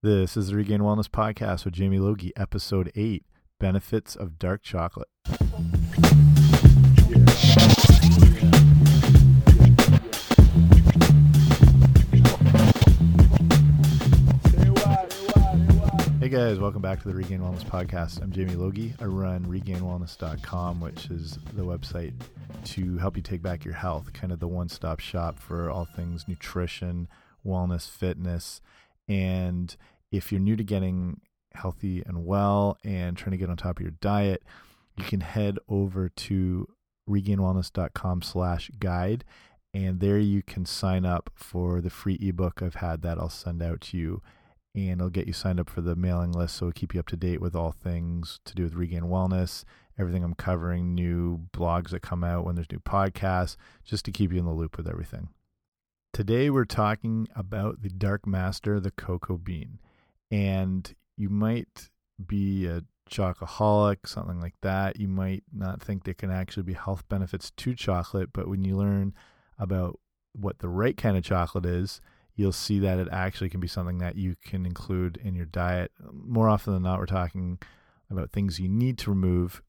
This is the Regain Wellness Podcast with Jamie Logie, Episode 8 Benefits of Dark Chocolate. Hey guys, welcome back to the Regain Wellness Podcast. I'm Jamie Logie. I run regainwellness.com, which is the website to help you take back your health, kind of the one stop shop for all things nutrition, wellness, fitness. And if you're new to getting healthy and well and trying to get on top of your diet, you can head over to regainwellness.com slash guide and there you can sign up for the free ebook I've had that I'll send out to you and it'll get you signed up for the mailing list so it'll keep you up to date with all things to do with regain wellness everything i'm covering new blogs that come out when there's new podcasts just to keep you in the loop with everything today we're talking about the dark master the cocoa bean and you might be a chocoholic something like that you might not think there can actually be health benefits to chocolate but when you learn about what the right kind of chocolate is you'll see that it actually can be something that you can include in your diet. More often than not, we're talking about things you need to remove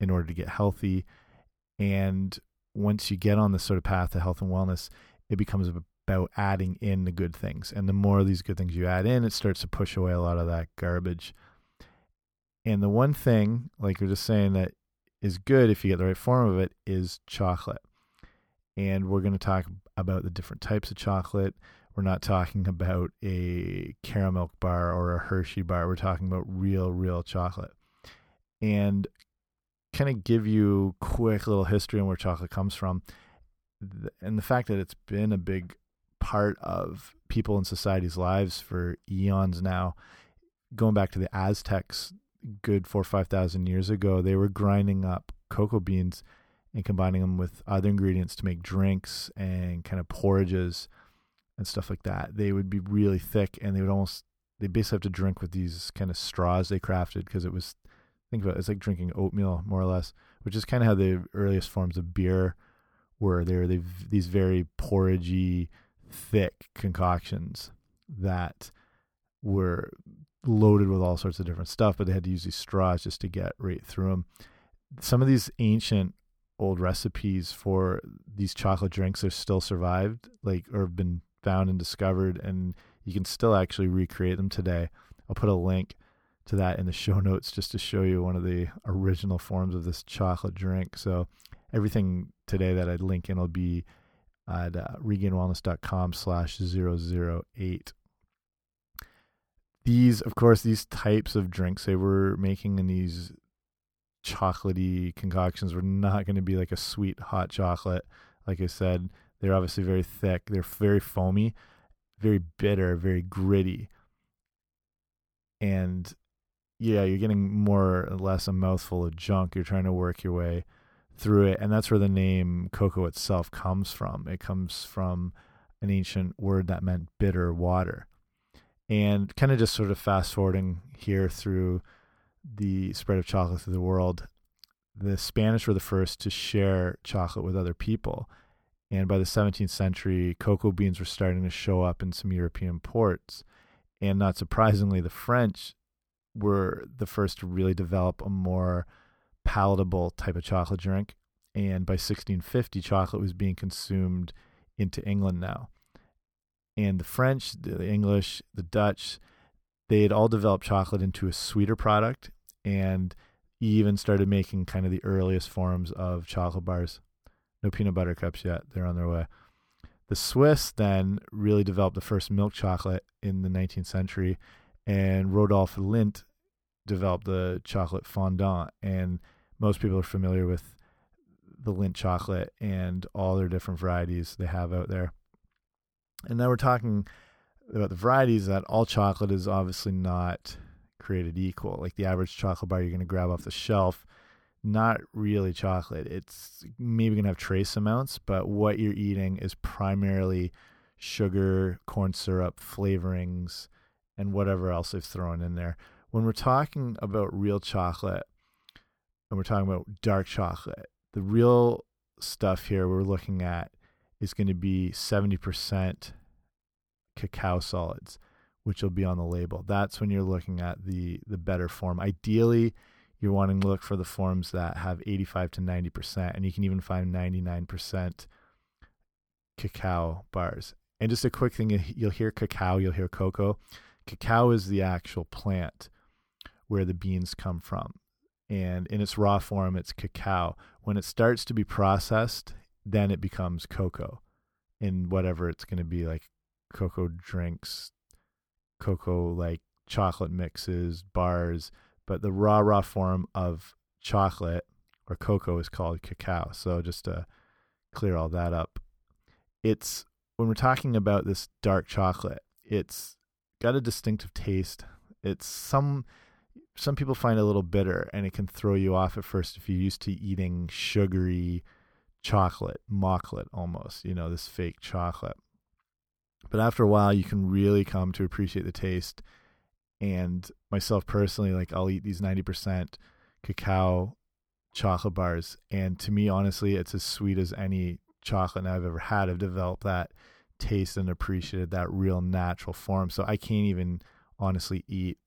in order to get healthy. And once you get on this sort of path to health and wellness, it becomes about adding in the good things. And the more of these good things you add in, it starts to push away a lot of that garbage. And the one thing, like you're just saying, that is good if you get the right form of it is chocolate. And we're going to talk about the different types of chocolate. We're not talking about a caramel bar or a Hershey bar. We're talking about real, real chocolate. And kind of give you quick little history on where chocolate comes from and the fact that it's been a big part of people in society's lives for eons now going back to the aztecs good four or five thousand years ago they were grinding up cocoa beans and combining them with other ingredients to make drinks and kind of porridges and stuff like that. They would be really thick, and they would almost they basically have to drink with these kind of straws they crafted because it was think about it, it's like drinking oatmeal more or less, which is kind of how the earliest forms of beer were. They were these very porridgey, thick concoctions that were loaded with all sorts of different stuff, but they had to use these straws just to get right through them. Some of these ancient old recipes for these chocolate drinks are still survived, like or have been found and discovered, and you can still actually recreate them today. I'll put a link to that in the show notes just to show you one of the original forms of this chocolate drink. So everything today that I link in will be at uh, regainwellness.com slash 008. These, of course, these types of drinks they were making in these chocolatey concoctions were not going to be like a sweet hot chocolate. Like I said, they're obviously very thick. They're very foamy, very bitter, very gritty. And yeah, you're getting more or less a mouthful of junk. You're trying to work your way through it. And that's where the name cocoa itself comes from. It comes from an ancient word that meant bitter water. And kind of just sort of fast forwarding here through the spread of chocolate through the world, the Spanish were the first to share chocolate with other people. And by the 17th century, cocoa beans were starting to show up in some European ports. And not surprisingly, the French were the first to really develop a more palatable type of chocolate drink. And by 1650, chocolate was being consumed into England now. And the French, the English, the Dutch, they had all developed chocolate into a sweeter product and even started making kind of the earliest forms of chocolate bars. No peanut butter cups yet. They're on their way. The Swiss then really developed the first milk chocolate in the 19th century, and Rodolphe Lindt developed the chocolate fondant. And most people are familiar with the Lindt chocolate and all their different varieties they have out there. And now we're talking about the varieties that all chocolate is obviously not created equal. Like the average chocolate bar you're going to grab off the shelf not really chocolate. It's maybe going to have trace amounts, but what you're eating is primarily sugar, corn syrup, flavorings, and whatever else they've thrown in there. When we're talking about real chocolate and we're talking about dark chocolate, the real stuff here we're looking at is going to be 70% cacao solids, which will be on the label. That's when you're looking at the the better form. Ideally, you're wanting to look for the forms that have 85 to 90%, and you can even find 99% cacao bars. And just a quick thing you'll hear cacao, you'll hear cocoa. Cacao is the actual plant where the beans come from. And in its raw form, it's cacao. When it starts to be processed, then it becomes cocoa in whatever it's going to be like cocoa drinks, cocoa like chocolate mixes, bars. But the raw, raw form of chocolate or cocoa is called cacao. So just to clear all that up, it's when we're talking about this dark chocolate, it's got a distinctive taste. It's some some people find it a little bitter and it can throw you off at first if you're used to eating sugary chocolate, mocklet almost, you know, this fake chocolate. But after a while you can really come to appreciate the taste. And myself personally, like I'll eat these 90% cacao chocolate bars. And to me, honestly, it's as sweet as any chocolate I've ever had. I've developed that taste and appreciated that real natural form. So I can't even honestly eat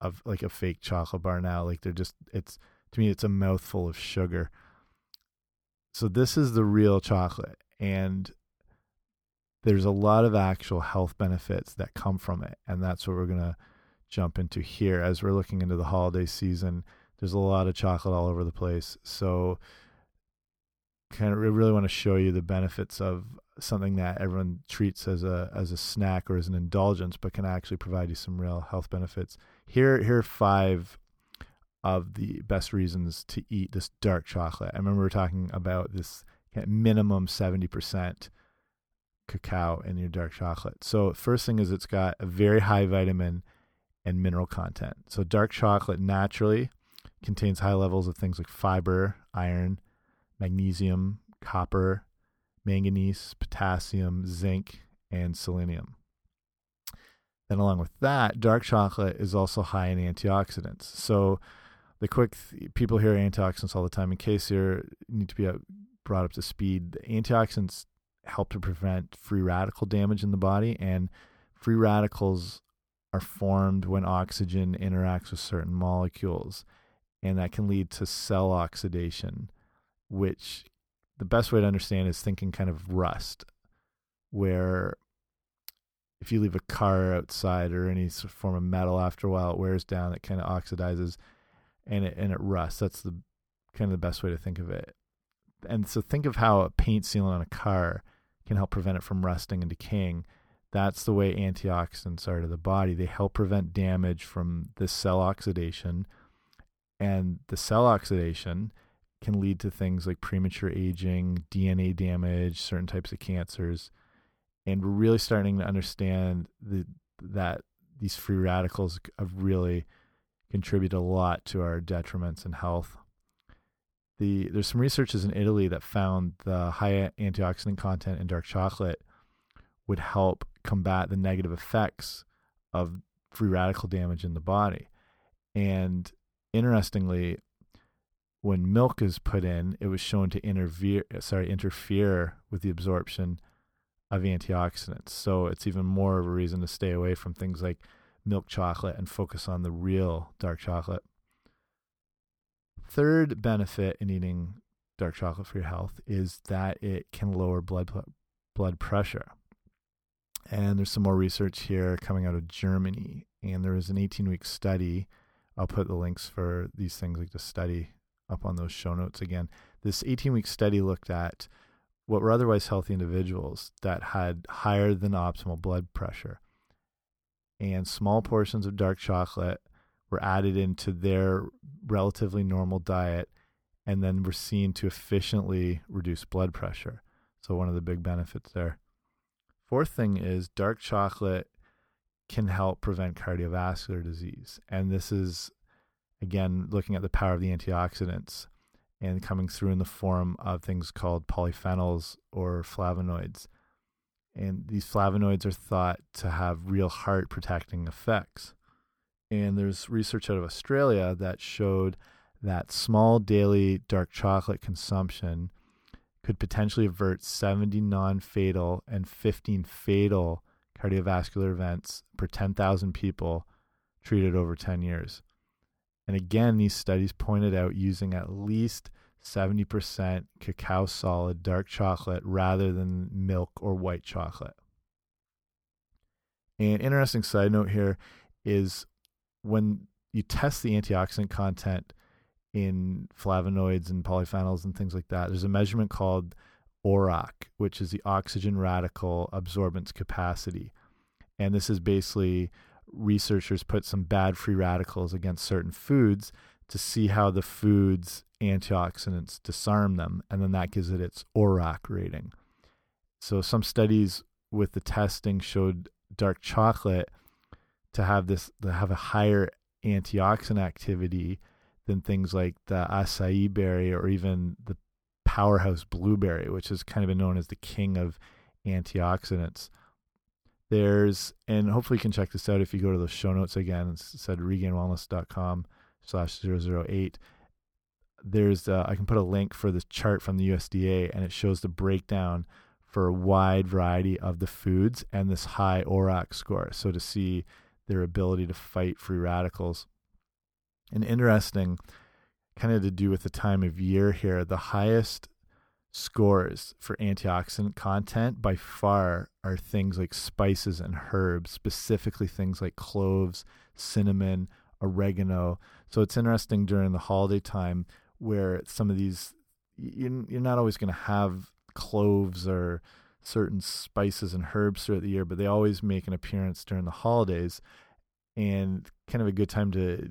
of like a fake chocolate bar now. Like they're just it's to me it's a mouthful of sugar. So this is the real chocolate and there's a lot of actual health benefits that come from it and that's what we're going to jump into here as we're looking into the holiday season. There's a lot of chocolate all over the place. So kind of really want to show you the benefits of something that everyone treats as a as a snack or as an indulgence, but can actually provide you some real health benefits. Here, here are five of the best reasons to eat this dark chocolate. I remember we were talking about this minimum seventy percent cacao in your dark chocolate. So first thing is it's got a very high vitamin and mineral content. So dark chocolate naturally contains high levels of things like fiber, iron, magnesium, copper, manganese, potassium, zinc, and selenium. Then, along with that, dark chocolate is also high in antioxidants. So, the quick th people hear antioxidants all the time. In case you need to be brought up to speed, the antioxidants help to prevent free radical damage in the body, and free radicals are formed when oxygen interacts with certain molecules, and that can lead to cell oxidation which the best way to understand is thinking kind of rust, where if you leave a car outside or any form of metal after a while, it wears down, it kind of oxidizes and it and it rusts. That's the kind of the best way to think of it. And so think of how a paint sealant on a car can help prevent it from rusting and decaying. That's the way antioxidants are to the body. They help prevent damage from the cell oxidation. And the cell oxidation can lead to things like premature aging, DNA damage, certain types of cancers. And we're really starting to understand the, that these free radicals have really contributed a lot to our detriments in health. The, there's some researchers in Italy that found the high antioxidant content in dark chocolate would help combat the negative effects of free radical damage in the body. And interestingly, when milk is put in, it was shown to interfere sorry interfere with the absorption of antioxidants. So it's even more of a reason to stay away from things like milk chocolate and focus on the real dark chocolate. Third benefit in eating dark chocolate for your health is that it can lower blood blood pressure. And there's some more research here coming out of Germany. And there was an 18 week study. I'll put the links for these things like the study up on those show notes again. This 18 week study looked at what were otherwise healthy individuals that had higher than optimal blood pressure. And small portions of dark chocolate were added into their relatively normal diet and then were seen to efficiently reduce blood pressure. So, one of the big benefits there. Fourth thing is dark chocolate can help prevent cardiovascular disease. And this is again, looking at the power of the antioxidants and coming through in the form of things called polyphenols or flavonoids. And these flavonoids are thought to have real heart protecting effects. And there's research out of Australia that showed that small daily dark chocolate consumption could potentially avert 70 non fatal and 15 fatal cardiovascular events per 10,000 people treated over 10 years. And again, these studies pointed out using at least 70% cacao solid dark chocolate rather than milk or white chocolate. An interesting side note here is when you test the antioxidant content in flavonoids and polyphenols and things like that, there's a measurement called ORAC, which is the oxygen radical absorbance capacity. And this is basically researchers put some bad free radicals against certain foods to see how the food's antioxidants disarm them. And then that gives it its ORAC rating. So some studies with the testing showed dark chocolate to have this to have a higher antioxidant activity than things like the acai berry or even the powerhouse blueberry, which has kind of been known as the king of antioxidants. There's, and hopefully you can check this out if you go to the show notes again. It said regainwellness.com slash 008. There's, uh, I can put a link for this chart from the USDA and it shows the breakdown for a wide variety of the foods and this high ORAC score. So to see their ability to fight free radicals. And interesting, kind of to do with the time of year here, the highest scores for antioxidant content by far are things like spices and herbs, specifically things like cloves, cinnamon, oregano. So it's interesting during the holiday time where some of these you're, not always going to have cloves or certain spices and herbs throughout the year, but they always make an appearance during the holidays and kind of a good time to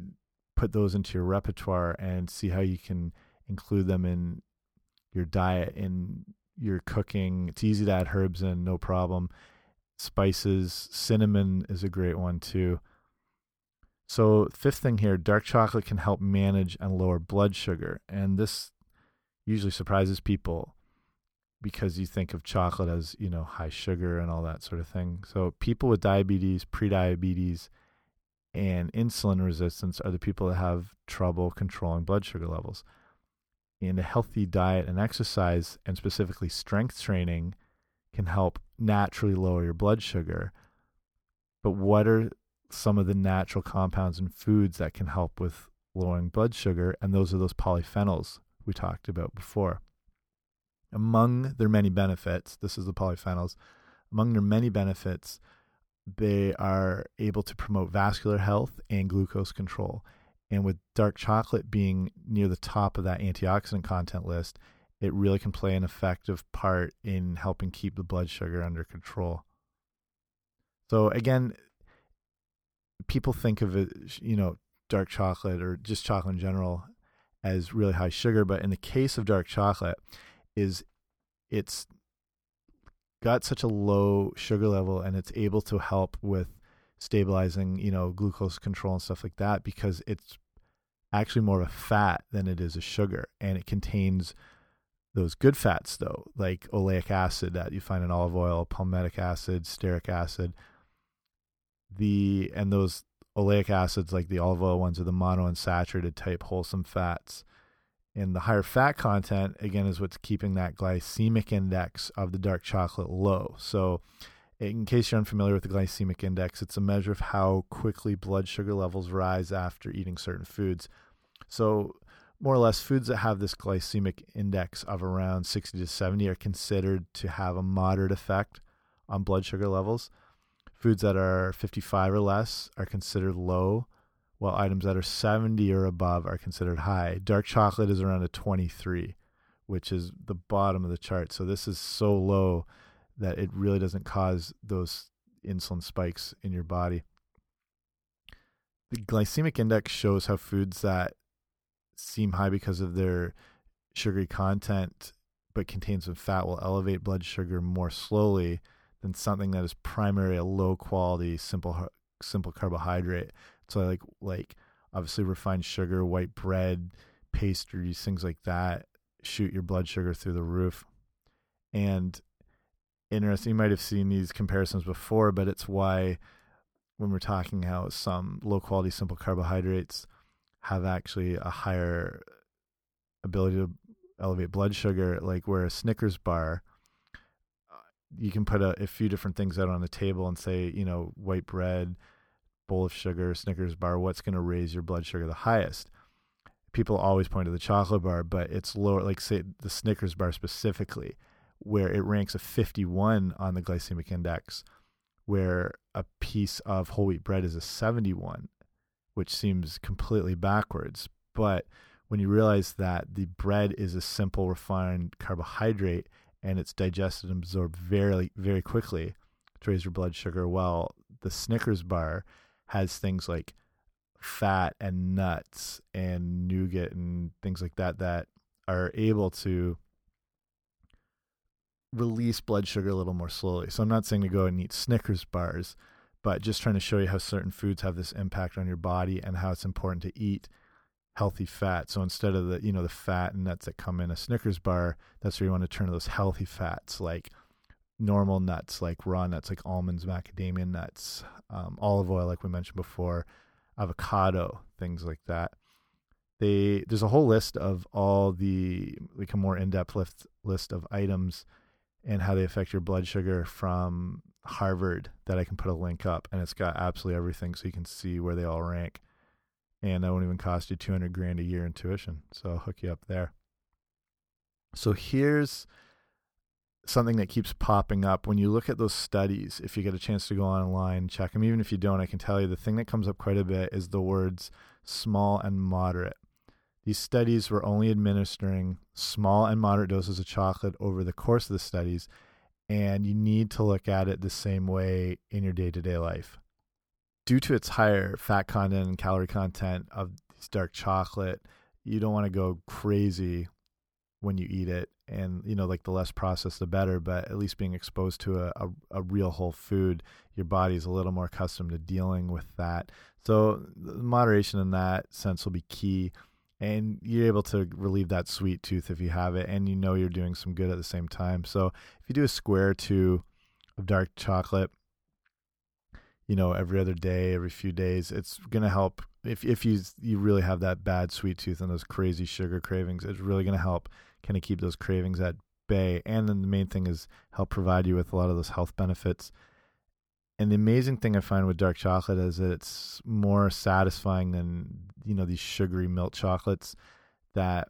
put those into your repertoire and see how you can include them in your diet in your cooking. It's easy to add herbs in, no problem. Spices, cinnamon is a great one too. So, fifth thing here, dark chocolate can help manage and lower blood sugar. And this usually surprises people because you think of chocolate as, you know, high sugar and all that sort of thing. So, people with diabetes, prediabetes, and insulin resistance are the people that have trouble controlling blood sugar levels. And a healthy diet and exercise, and specifically strength training, can help naturally lower your blood sugar. But what are some of the natural compounds and foods that can help with lowering blood sugar? And those are those polyphenols we talked about before. Among their many benefits, this is the polyphenols, among their many benefits, they are able to promote vascular health and glucose control. And with dark chocolate being near the top of that antioxidant content list, it really can play an effective part in helping keep the blood sugar under control. So, again, people think of it, you know, dark chocolate or just chocolate in general as really high sugar. But in the case of dark chocolate, is it's got such a low sugar level and it's able to help with stabilizing, you know, glucose control and stuff like that because it's actually more of a fat than it is a sugar and it contains those good fats though, like oleic acid that you find in olive oil, palmitic acid, stearic acid. The and those oleic acids like the olive oil ones are the monounsaturated type wholesome fats and the higher fat content, again, is what's keeping that glycemic index of the dark chocolate low. So, in case you're unfamiliar with the glycemic index, it's a measure of how quickly blood sugar levels rise after eating certain foods. So, more or less, foods that have this glycemic index of around 60 to 70 are considered to have a moderate effect on blood sugar levels. Foods that are 55 or less are considered low while items that are 70 or above are considered high. Dark chocolate is around a 23, which is the bottom of the chart. So this is so low that it really doesn't cause those insulin spikes in your body. The glycemic index shows how foods that seem high because of their sugary content but contain some fat will elevate blood sugar more slowly than something that is primarily a low quality simple simple carbohydrate so like like obviously refined sugar, white bread, pastries, things like that shoot your blood sugar through the roof. And interesting, you might have seen these comparisons before, but it's why when we're talking how some low quality simple carbohydrates have actually a higher ability to elevate blood sugar, like where a Snickers bar uh, you can put a, a few different things out on the table and say, you know, white bread, bowl of sugar, Snickers bar, what's going to raise your blood sugar the highest? People always point to the chocolate bar, but it's lower, like say the Snickers bar specifically, where it ranks a 51 on the glycemic index, where a piece of whole wheat bread is a 71, which seems completely backwards. But when you realize that the bread is a simple refined carbohydrate and it's digested and absorbed very, very quickly to raise your blood sugar, well, the Snickers bar has things like fat and nuts and nougat and things like that that are able to release blood sugar a little more slowly. So I'm not saying to go and eat Snickers bars, but just trying to show you how certain foods have this impact on your body and how it's important to eat healthy fat. So instead of the, you know, the fat and nuts that come in a Snickers bar, that's where you want to turn to those healthy fats like normal nuts like raw nuts like almonds, macadamia nuts, um, olive oil like we mentioned before, avocado, things like that. They there's a whole list of all the like a more in-depth list list of items and how they affect your blood sugar from Harvard that I can put a link up and it's got absolutely everything so you can see where they all rank. And that won't even cost you 200 grand a year in tuition. So I'll hook you up there. So here's something that keeps popping up when you look at those studies. If you get a chance to go online, check them. Even if you don't, I can tell you the thing that comes up quite a bit is the words small and moderate. These studies were only administering small and moderate doses of chocolate over the course of the studies, and you need to look at it the same way in your day to day life. Due to its higher fat content and calorie content of this dark chocolate, you don't want to go crazy when you eat it and you know like the less processed the better but at least being exposed to a, a, a, real whole food your body's a little more accustomed to dealing with that so moderation in that sense will be key and you're able to relieve that sweet tooth if you have it and you know you're doing some good at the same time so if you do a square two of dark chocolate you know every other day every few days it's going to help if if you you really have that bad sweet tooth and those crazy sugar cravings it's really going to help kind of keep those cravings at bay. And then the main thing is help provide you with a lot of those health benefits. And the amazing thing I find with dark chocolate is that it's more satisfying than, you know, these sugary milk chocolates that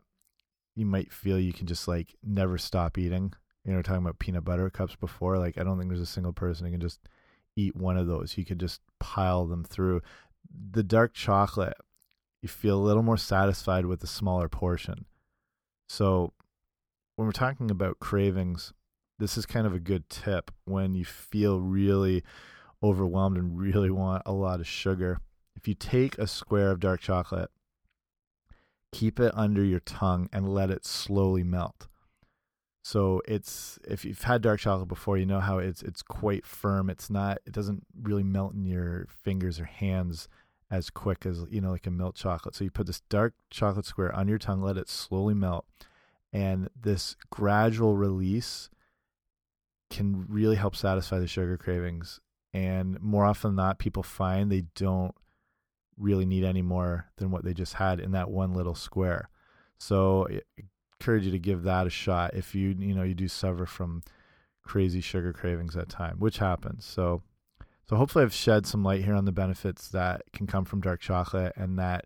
you might feel you can just like never stop eating. You know, talking about peanut butter cups before. Like, I don't think there's a single person who can just eat one of those. You could just pile them through. The dark chocolate, you feel a little more satisfied with a smaller portion. So when we're talking about cravings, this is kind of a good tip when you feel really overwhelmed and really want a lot of sugar. If you take a square of dark chocolate, keep it under your tongue and let it slowly melt. So it's if you've had dark chocolate before, you know how it's it's quite firm. It's not it doesn't really melt in your fingers or hands as quick as you know like a milk chocolate. So you put this dark chocolate square on your tongue, let it slowly melt and this gradual release can really help satisfy the sugar cravings and more often than not people find they don't really need any more than what they just had in that one little square so I encourage you to give that a shot if you you know you do suffer from crazy sugar cravings at time which happens so so hopefully I've shed some light here on the benefits that can come from dark chocolate and that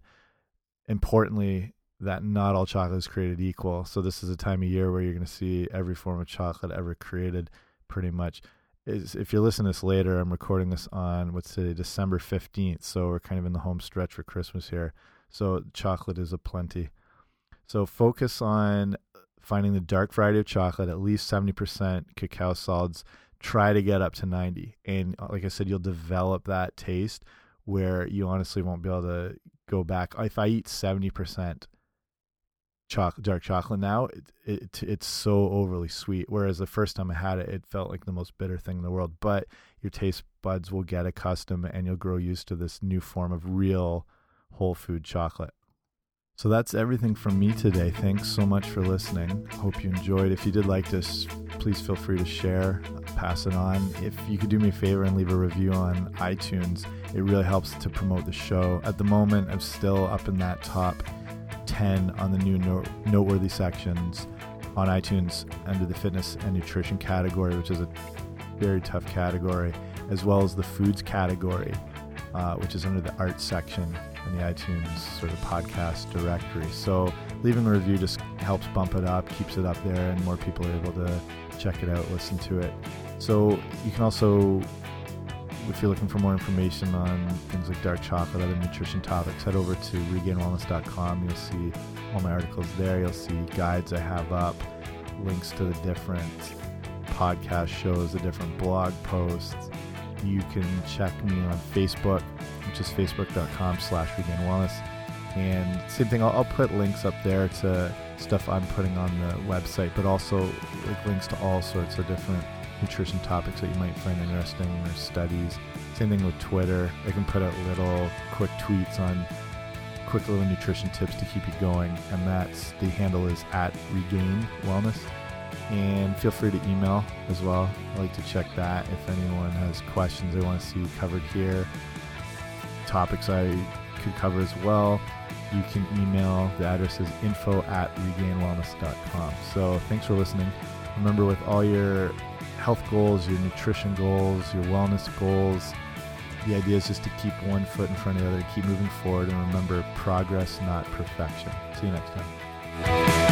importantly that not all chocolate is created equal. So this is a time of year where you're going to see every form of chocolate ever created, pretty much. Is if you're listening to this later, I'm recording this on what's today, December 15th. So we're kind of in the home stretch for Christmas here. So chocolate is a plenty. So focus on finding the dark variety of chocolate, at least 70% cacao solids. Try to get up to 90. And uh, like I said, you'll develop that taste where you honestly won't be able to go back. If I eat 70% dark chocolate now, it, it, it's so overly sweet. Whereas the first time I had it, it felt like the most bitter thing in the world. But your taste buds will get accustomed and you'll grow used to this new form of real whole food chocolate. So that's everything from me today. Thanks so much for listening. Hope you enjoyed. If you did like this, please feel free to share, pass it on. If you could do me a favor and leave a review on iTunes, it really helps to promote the show. At the moment, I'm still up in that top 10 on the new noteworthy sections on iTunes under the fitness and nutrition category, which is a very tough category, as well as the foods category, uh, which is under the arts section in the iTunes sort of podcast directory. So leaving a review just helps bump it up, keeps it up there, and more people are able to check it out, listen to it. So you can also, if you're looking for more information on things like dark chocolate, other nutrition topics, head over to regainwellness.com. You'll see all my articles there. You'll see guides I have up, links to the different podcast shows, the different blog posts. You can check me on Facebook, which is facebook.com slash regain wellness. And same thing, I'll, I'll, put links up there to stuff I'm putting on the website, but also like links to all sorts of different nutrition topics that you might find interesting or studies. Same thing with Twitter. I can put out little quick tweets on quick little nutrition tips to keep you going, and that's the handle is at Regain Wellness. And feel free to email as well. I like to check that if anyone has questions they want to see covered here, topics I could cover as well. You can email. The address is info at regainwellness.com. So thanks for listening. Remember, with all your health goals, your nutrition goals, your wellness goals, the idea is just to keep one foot in front of the other, keep moving forward, and remember progress, not perfection. See you next time.